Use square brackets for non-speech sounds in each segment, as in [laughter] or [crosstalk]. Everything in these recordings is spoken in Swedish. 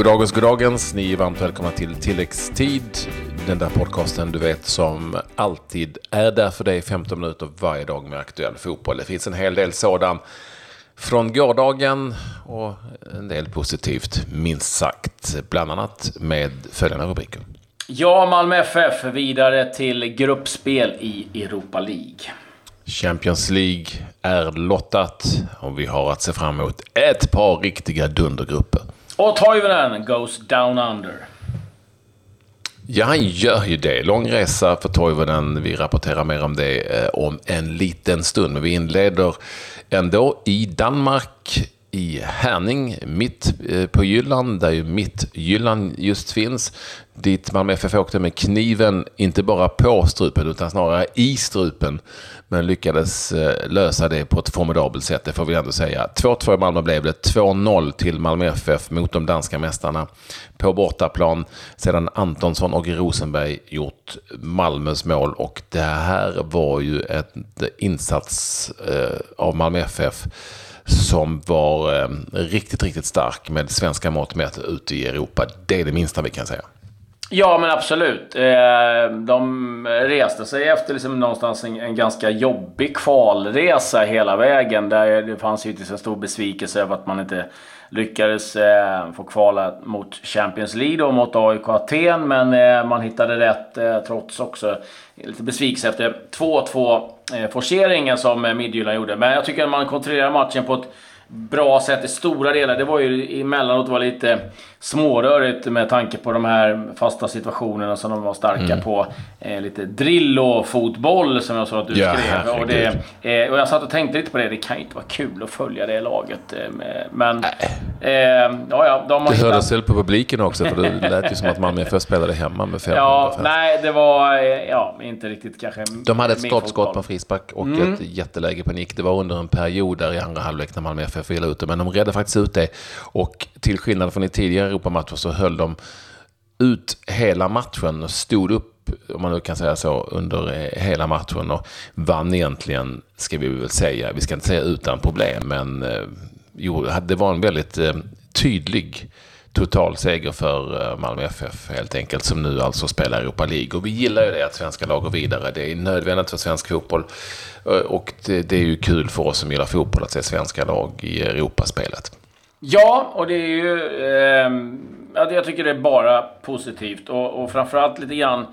Goddagens, goddagens. Ni är varmt välkomna till tilläggstid. Den där podcasten du vet som alltid är där för dig 15 minuter varje dag med aktuell fotboll. Det finns en hel del sådan från gårdagen och en del positivt minst sagt. Bland annat med följande rubriker. Ja, Malmö FF vidare till gruppspel i Europa League. Champions League är lottat och vi har att se fram emot ett par riktiga dundergrupper. Och Toivonen goes down under. Ja, han gör ju det. Lång resa för Toivonen. Vi rapporterar mer om det eh, om en liten stund. Men vi inleder ändå i Danmark i Härning, mitt eh, på Jylland, där ju mitt Jylland just finns. Dit Malmö FF åkte med kniven, inte bara på strupen utan snarare i strupen. Men lyckades eh, lösa det på ett formidabelt sätt, det får vi ändå säga. 2-2 i Malmö blev det, 2-0 till Malmö FF mot de danska mästarna på bortaplan. Sedan Antonsson och Rosenberg gjort Malmös mål och det här var ju ett insats eh, av Malmö FF som var eh, riktigt, riktigt stark med svenska mått mätt ute i Europa. Det är det minsta vi kan säga. Ja, men absolut. Eh, de reste sig efter liksom någonstans en, en ganska jobbig kvalresa hela vägen. Där det fanns ju en stor besvikelse över att man inte lyckades eh, få kvala mot Champions League och mot AIK Aten. Men eh, man hittade rätt eh, trots också lite besvikelse efter 2-2 eh, forceringen som eh, Midtjylland gjorde. Men jag tycker att man kontrollerar matchen på ett bra sätt i stora delar. Det var ju emellanåt var lite smårörigt med tanke på de här fasta situationerna som de var starka mm. på. Eh, lite Drillo-fotboll som jag sa att du ja, skrev. Och, det, eh, och jag satt och tänkte lite på det. Det kan ju inte vara kul att följa det laget. Eh, men... Eh, ja, ja, de har det hördes väl på publiken också, för det lät ju som att Malmö FF spelade hemma med 500 Ja, nej, det var eh, ja, inte riktigt kanske De hade ett skottskott på frispark och mm. ett jätteläge på nick. Det var under en period där i andra halvlek när Malmö FF ville illa ute, men de redde faktiskt ut det. Och till skillnad från i tidigare Europamatcher så höll de ut hela matchen och stod upp, om man nu kan säga så, under eh, hela matchen och vann egentligen, ska vi väl säga, vi ska inte säga utan problem, men eh, jo, det var en väldigt eh, tydlig total seger för eh, Malmö FF helt enkelt, som nu alltså spelar Europa League. Och vi gillar ju det att svenska lag går vidare. Det är nödvändigt för svensk fotboll. Eh, och det, det är ju kul för oss som gillar fotboll att se svenska lag i Europaspelet. Ja, och det är ju... Eh, jag tycker det är bara positivt. Och, och framförallt lite grann...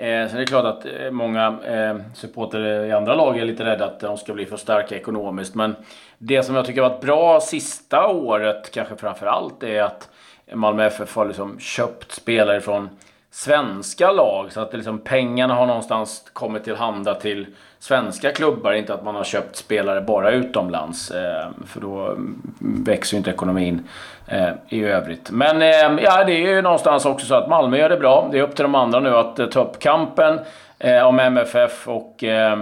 Eh, sen är det klart att eh, många eh, supporter i andra lag är lite rädda att de ska bli för starka ekonomiskt. Men det som jag tycker har varit bra sista året, kanske framförallt, är att Malmö FF har liksom köpt spelare från svenska lag. Så att liksom pengarna har någonstans kommit tillhanda till svenska klubbar. Inte att man har köpt spelare bara utomlands. Eh, för då mm, växer ju inte ekonomin eh, i övrigt. Men eh, ja, det är ju någonstans också så att Malmö gör det bra. Det är upp till de andra nu att eh, ta upp kampen eh, om MFF. och eh,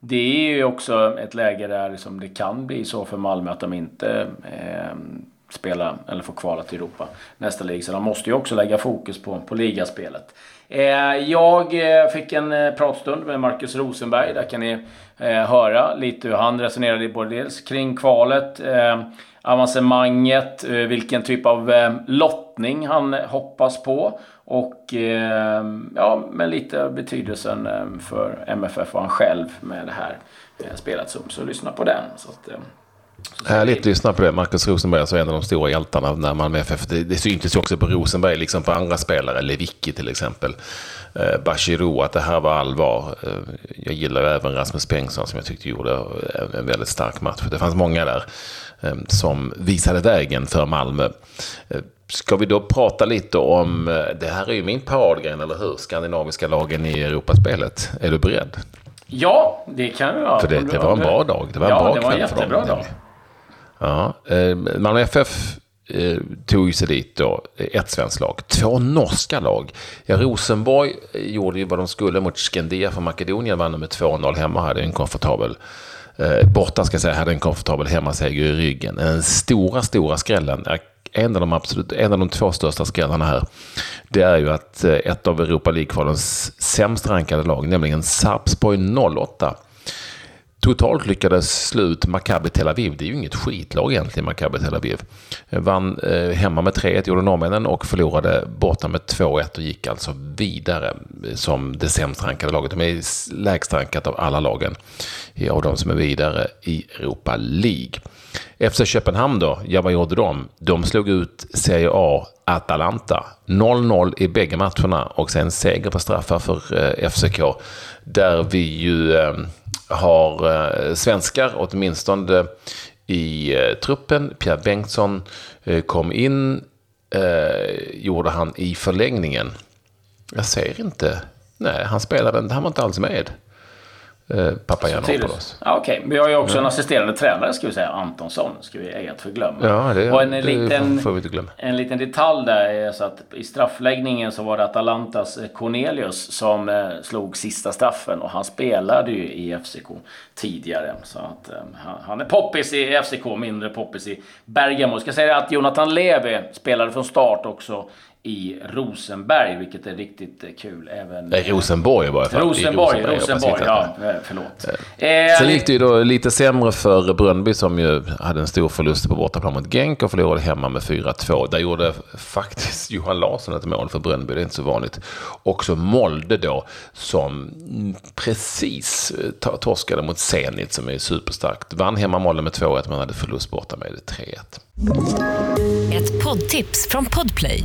det är ju också ett läge där liksom det kan bli så för Malmö att de inte spela eller få kvala till Europa nästa lig. Så de måste ju också lägga fokus på, på ligaspelet. Eh, jag eh, fick en eh, pratstund med Marcus Rosenberg. Där kan ni eh, höra lite hur han resonerade både dels kring kvalet, avancemanget, vilken typ av lottning han hoppas på och ja, men lite betydelsen för MFF och han själv med det här spelet. Så, så lyssna på den. Så att, Härligt att lyssna på det. Marcus Rosenberg är alltså en av de stora hjältarna när Malmö FF. Det, det syntes ju också på Rosenberg, liksom på andra spelare. Lewicki till exempel. Eh, Bachirou, att det här var allvar. Eh, jag gillar även Rasmus Bengtsson som jag tyckte gjorde en väldigt stark match. Det fanns många där eh, som visade vägen för Malmö. Eh, ska vi då prata lite om, eh, det här är ju min paradgren, eller hur? Skandinaviska lagen i Europaspelet. Är du beredd? Ja, det kan jag. För det, det var en bra dag. Det var en ja, bra det var en jättebra dag. Ja, eh, Malmö FF eh, tog sig dit då, ett svenskt lag. Två norska lag. Ja, Rosenborg eh, gjorde ju vad de skulle mot Skandia från Makedonien, vann med 2-0 hemma, hade en komfortabel eh, borta ska jag säga, hade en komfortabel hemmaseger i ryggen. Den stora, stora skrällen, en av de absolut, en av de två största skrällarna här, det är ju att eh, ett av Europa League-kvalens sämst rankade lag, nämligen Sarpsborg 08, totalt lyckades slå ut Maccabi Tel Aviv. Det är ju inget skitlag egentligen, Maccabi Tel Aviv. Vann eh, hemma med 3-1, gjorde norrmännen, och förlorade borta med 2-1 och gick alltså vidare som det sämst rankade laget. De är lägst rankat av alla lagen av de som är vidare i Europa League. FC Köpenhamn då, ja vad gjorde de? De slog ut Serie A Atalanta. 0-0 i bägge matcherna och sen seger på straffar för eh, FCK. Där vi ju eh, har eh, svenskar, åtminstone i eh, truppen. Pierre Bengtsson eh, kom in, gjorde han i förlängningen. Jag ser inte. Nej, han spelade, han var inte alls med eh, Papagiannopoulos. Ja, Okej, okay. vi har ju också ja. en assisterande tränare, ska vi säga, Antonsson. Ska vi ej att förglömma. Ja, det, och en, det liten, får vi inte glömma. En liten detalj där är så att i straffläggningen så var det Atalantas eh, Cornelius som eh, slog sista straffen och han spelade ju i FCK tidigare. Så att eh, han är poppis i FCK, mindre poppis i Bergamo. Jag ska säga att Jonathan Levi spelade från start också i Rosenberg, vilket är riktigt eh, kul. Även, Nej, Rosenborg var det Rosenborg, Rosenborg, Rosenborg ja, eh, förlåt. Eh, Sen gick det ju då lite sämre för Brönnby som ju hade en stor förlust på bortaplan mot Genk och förlorade hemma med 4-2. Där gjorde faktiskt [laughs] Johan Larsson ett mål för Brönnby, det är inte så vanligt. Också Molde då, som precis torskade mot Zenit som är superstarkt. Vann hemma Molde med 2-1 men hade förlust borta med 3-1. Ett poddtips från Podplay.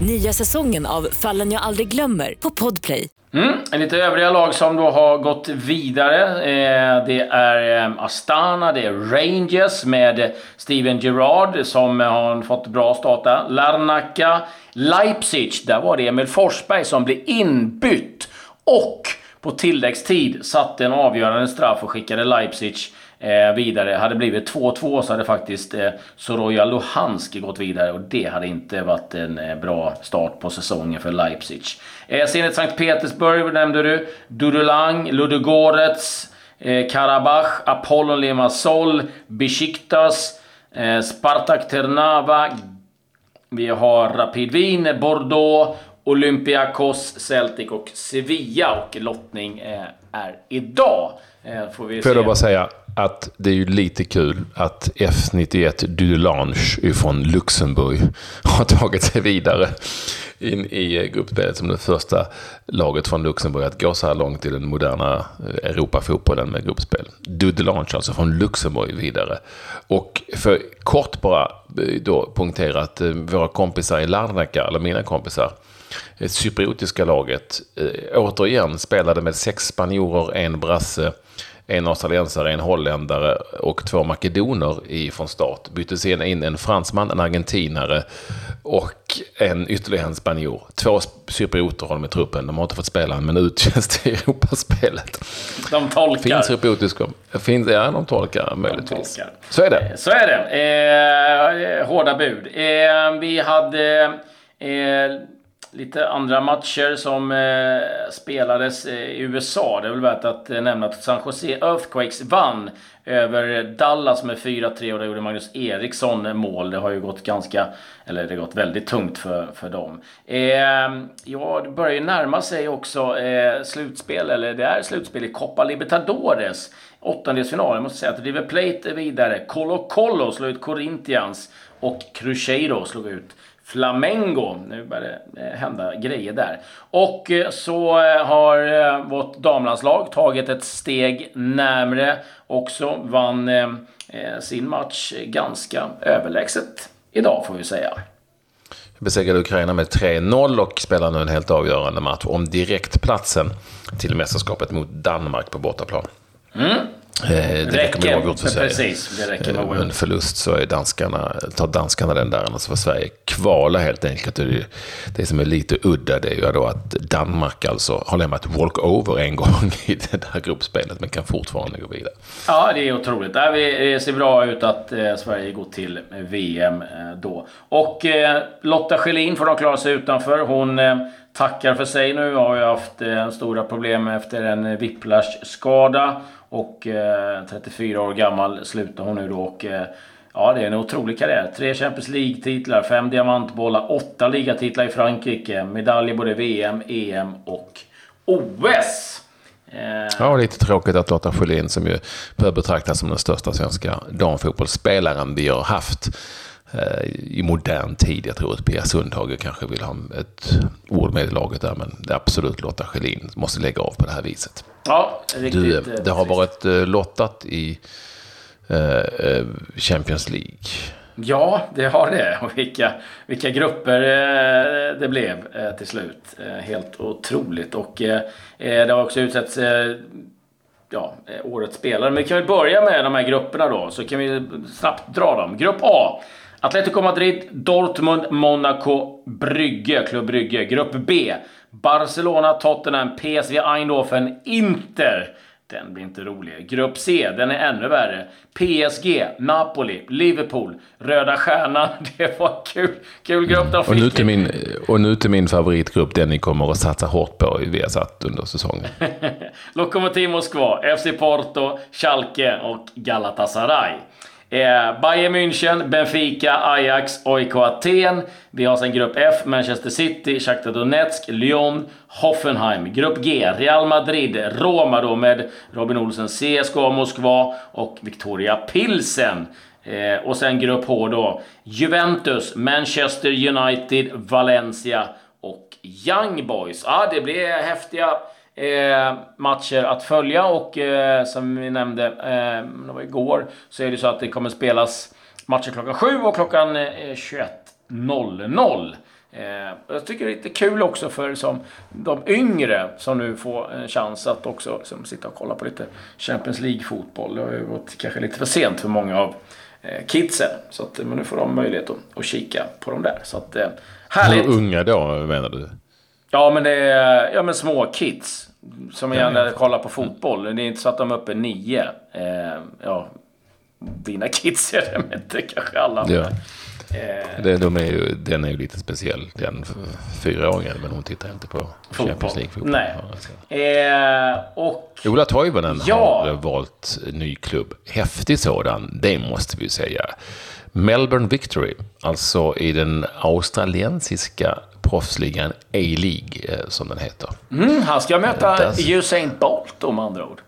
Nya säsongen av Fallen jag aldrig glömmer på Podplay. Mm, lite övriga lag som då har gått vidare. Eh, det är eh, Astana, det är Rangers med Steven Gerrard som har fått bra starta. Larnaca, Leipzig, där var det Emil Forsberg som blev inbytt. Och på tilläggstid satte en avgörande straff och skickade Leipzig eh, vidare. Hade blivit 2-2 så hade faktiskt eh, Soroja Luhansk gått vidare och det hade inte varit en eh, bra start på säsongen för Leipzig. Eh, Zenit Sankt Petersburg nämnde du. Dudulang, Ludogorets, eh, Karabach, Apollon Limassol, Besiktas, eh, Spartak Ternava. Vi har Rapid Wien, Bordeaux, Olympiakos, Celtic och Sevilla. Och lottning eh, är idag. Eh, får vi Får jag bara säga att det är ju lite kul att F91 Dudelange från Luxemburg [laughs] har tagit sig vidare in i gruppspelet som det första laget från Luxemburg att gå så här långt i den moderna eh, Europafotbollen med gruppspel. Dudelange alltså från Luxemburg vidare. Och för kort bara eh, då punktera att eh, våra kompisar i Larnaca, eller mina kompisar, det cypriotiska laget, återigen spelade med sex spanjorer, en brasse, en australiensare, en holländare och två makedoner från start. Bytte sen in en fransman, en argentinare och en ytterligare en spanjor. Två cyprioter har de i truppen. De har inte fått spela en minut just i Europaspelet. De tolkar. Finns cypriotiska... Finns, ja, de tolkar möjligtvis. De tolkar. Så är det. Eh, så är det. Eh, hårda bud. Eh, vi hade... Eh, lite andra matcher som eh, spelades eh, i USA. Det är väl värt att eh, nämna att San Jose Earthquakes vann över Dallas med 4-3 och där gjorde Magnus Eriksson mål. Det har ju gått ganska, eller det har gått väldigt tungt för, för dem. Eh, ja, det börjar ju närma sig också eh, slutspel, eller det är slutspel i Copa Libertadores. Åttondelsfinal. Jag måste säga att River Plate är vidare. Colo Colo slår ut Corinthians och Cruzeiro slog ut Flamengo. Nu börjar det eh, hända grejer där. Och eh, så eh, har vårt damlandslag tagit ett steg närmre också. Vann sin match ganska överlägset idag får vi säga. Besegrade Ukraina med 3-0 och spelar nu en helt avgörande match om direktplatsen till mästerskapet mot Danmark på bortaplan. Mm. Eh, det räcker med oavgjort för Sverige. Precis, det räcker med Eh, förlust så är danskarna, tar danskarna den där, annars får Sverige kvala helt enkelt. Det, det som är lite udda det är ju då att Danmark alltså har lämnat walkover en gång i det där gruppspelet, men kan fortfarande gå vidare. Ja, det är otroligt. Det här- ser bra ut att eh, Sverige går till VM då. Och Lotta Schelin får de klara sig utanför. Hon tackar för sig nu. Har ju haft stora problem efter en whiplash-skada. Och eh, 34 år gammal slutar hon nu då. Och, eh, Ja, det är en otrolig karriär. Tre Champions League-titlar, fem diamantbollar, åtta ligatitlar i Frankrike. Medaljer både VM, EM och OS. Eh, ja, lite tråkigt att Lotta Schelin, som ju bör betraktas som den största svenska damfotbollsspelaren vi har haft i modern tid. Jag tror att Pia Sundhage kanske vill ha ett ord med i laget där, men det är absolut Lotta Schelin måste lägga av på det här viset. Ja, riktigt. Du, eh, det har varit eh, lottat i eh, eh, Champions League. Ja, det har det. Och vilka, vilka grupper eh, det blev eh, till slut. Eh, helt otroligt. Och eh, eh, det har också utsetts eh, ja, eh, årets spelare. Men vi kan väl börja med de här grupperna då. Så kan vi snabbt dra dem. Grupp A. Atletico Madrid, Dortmund, Monaco, Brygge, Klubb Brygge. Grupp B. Barcelona, Tottenham, PSV Eindhoven, Inter. Den blir inte rolig. Grupp C, den är ännu värre. PSG, Napoli, Liverpool, Röda Stjärnan. [laughs] Det var kul, kul grupp de Och nu, fick. till min, och nu till min favoritgrupp, den ni kommer att satsa hårt på i Viasat under säsongen. [laughs] Lokomotiv Moskva, FC Porto, Schalke och Galatasaray. Eh, Bayern München, Benfica, Ajax, AIK Aten. Vi har sen grupp F, Manchester City, Shakhtar Donetsk, Lyon, Hoffenheim. Grupp G, Real Madrid, Roma då med Robin Olsen, CSKA Moskva och Victoria Pilsen. Eh, och sen grupp H då, Juventus, Manchester United, Valencia och Young Boys. Ja, det blir häftiga eh, matcher att följa och eh, som vi nämnde, eh, det var igår, så är det så att det kommer spelas matcher klockan 7 och klockan eh, 21.00. Eh, jag tycker det är lite kul också för som de yngre som nu får en chans att också som sitta och kolla på lite Champions League-fotboll. Det har ju gått kanske lite för sent för många av eh, kidsen. Så att, eh, men nu får de möjlighet att, att kika på dem där. Så att, eh, härligt! Hur unga då, menar du? Ja, men det är ja, men små kids. Som gärna kollar på fotboll. Det är inte så att de är uppe nio. Eh, ja, dina [laughs] kids är det, men inte kanske alla. Ja. Eh, Det, de är ju, den är ju lite speciell, den fyraåringen, men hon tittar inte på Champions League-fotboll. Nej. Alltså. eh, och... Ola Toivonen Ja. har valt ny klubb. Häftig sådan, det måste vi säga. Melbourne Victory, alltså i den australiensiska proffsligan A-League, eh, som den heter. Mm, han ska möta Där- Usain Bolt om andra ord.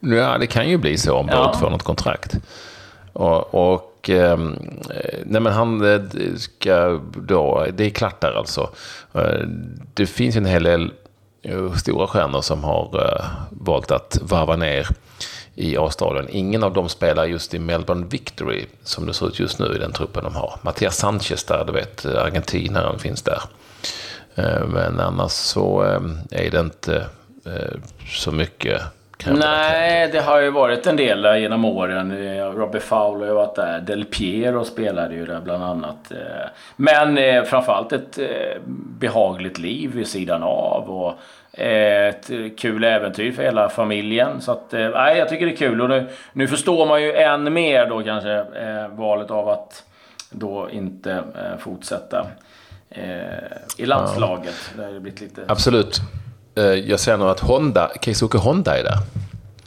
Ja, det kan ju bli så om Ja. Bolt får något kontrakt. Och, och ehm, eh, nej men han eh, ska då, det är klart där alltså. Det finns en hel del stora stjärnor som har valt att varva ner i Australien. Ingen av dem spelar just i Melbourne Victory som det ser ut just nu i den truppen de har. Mattias Sanchez där, du vet, argentinaren finns där. Eh, men annars så eh, är det inte eh, så mycket. Nej, det har ju varit en del genom åren. Robbie Fowler har ju varit där. Del Piero spelade ju där bland annat. Men framförallt ett behagligt liv vid sidan av. Och ett kul äventyr för hela familjen. Så att, eh, nej, jag tycker det är kul. Och nu, nu förstår man ju än mer då kanske eh, valet av att då inte eh, fortsätta eh, i landslaget. Det har ju blivit lite... Absolut. Eh, Jag ser nu att Honda, Keisuke Honda är där.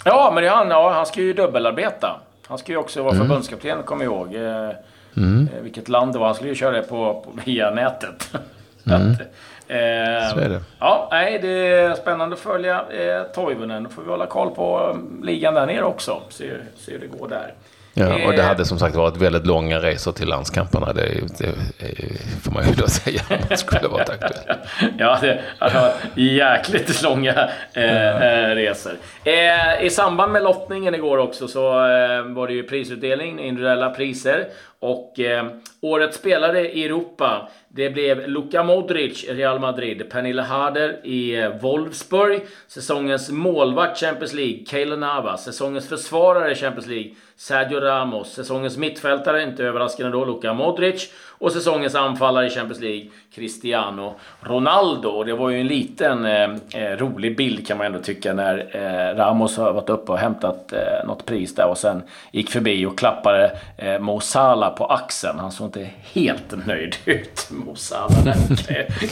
Ja, men det är han, ja, han ska ju dubbelarbeta. Han ska ju också vara Mm. förbundskapten, kommer jag ihåg. Eh, eh, vilket land det var. Han skulle ju köra det på, på, via nätet. [laughs] Att, eh, Mm. Så är det. Ja, nej, det är spännande att följa eh, Toivonen. Då får vi hålla koll på um, ligan där nere också. Se, se hur det går där. Ja, och det Eh, hade som sagt varit väldigt långa resor till landskamperna. Det, det, det får man ju då [laughs] säga om det skulle varit aktuellt. [laughs] Ja, det har varit jäkligt långa eh, eh, resor. Eh, I samband med lottningen igår också så eh, var det ju prisutdelning, individuella priser. Och eh, årets spelare i Europa, det blev Luka Modric i Real Madrid, Pernilla Harder i eh, Wolfsburg, säsongens målvakt Champions League, Keylor Navas, säsongens försvarare i Champions League, Sergio Ramos, säsongens mittfältare, inte överraskande då, Luka Modric. Och säsongens anfallare i Champions League, Cristiano Ronaldo. Och det var ju en liten eh, eh, rolig bild kan man ändå tycka när eh, Ramos har varit uppe och hämtat eh, något pris där och sen gick förbi och klappade eh, Mo Salah på axeln. Han såg inte helt nöjd [laughs] ut, Mo Salah, [laughs]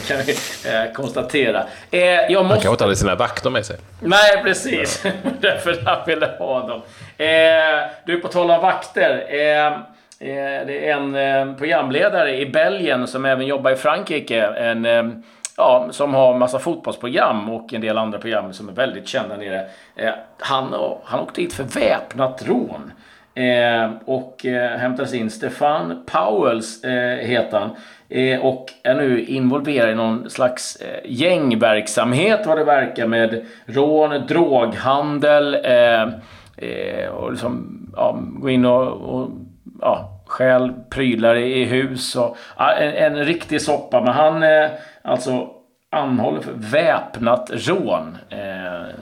kan vi eh, konstatera. Eh, jag måste... Han kanske inte hade sina vakter med sig. Nej, precis. [laughs] Därför han ville ha dem. Eh, du, på tal om vakter. Eh, eh, det är en eh, programledare i Belgien som även jobbar i Frankrike. En, ja, som har massa fotbollsprogram och en del andra program som är väldigt kända nere. Han, han åkte dit för väpnat rån. Eh, och eh, hämtades in. Stefan Powells eh, heter han. Eh, och är nu involverad i någon slags eh, gängverksamhet vad det verkar med rån, droghandel eh, eh och liksom ja, gå in och, och ja, stjäl prylar i hus. Och, ja, en, en, riktig soppa. Men han eh, alltså anhållen för väpnat rån. Eh,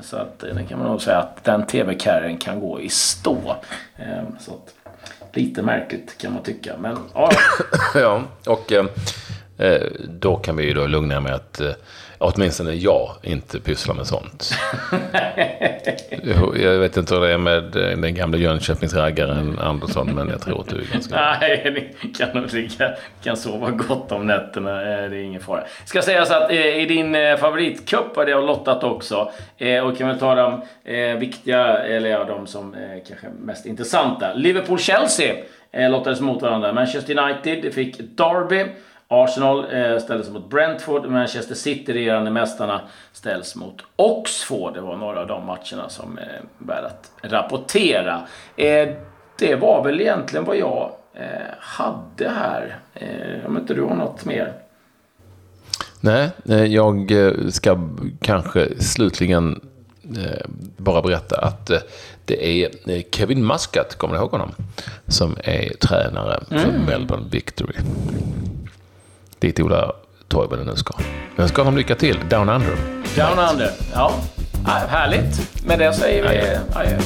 så att eh, den kan man nog säga att den tv-karriären kan gå i stå. Eh, så att, lite märkligt kan man tycka. Men ja. [coughs] ja, och eh, eh, då kan vi ju då lugna med att eh, åtminstone jag inte pysslar med sånt. [laughs] jag vet inte hur det är med den gamla Jönköpingsraggaren Andersson, men jag tror att du är ganska... Nej, ni kan nog ligga, kan sova gott om nätterna. Det är ingen fara. Ska sägas att i din favoritcup har det lottat också. Och kan väl ta de viktiga, eller ja, de som är kanske mest intressanta. Liverpool-Chelsea lottades mot varandra. Manchester United fick Derby. Arsenal eh, ställdes mot Brentford. Manchester City, regerande mästarna, ställs mot Oxford. Det var några av de matcherna som är eh, värda att rapportera. Eh, det var väl egentligen vad jag eh, hade här. Om inte du har något mer? Nej, jag ska kanske slutligen bara berätta att det är Kevin Muscat, kommer du ihåg honom? Som är tränare för mm. Melbourne Victory dit Ola Toivonen nu ska. Önskar honom lycka till. Down Under. Down Under, ja. Härligt. Med det säger vi adjö.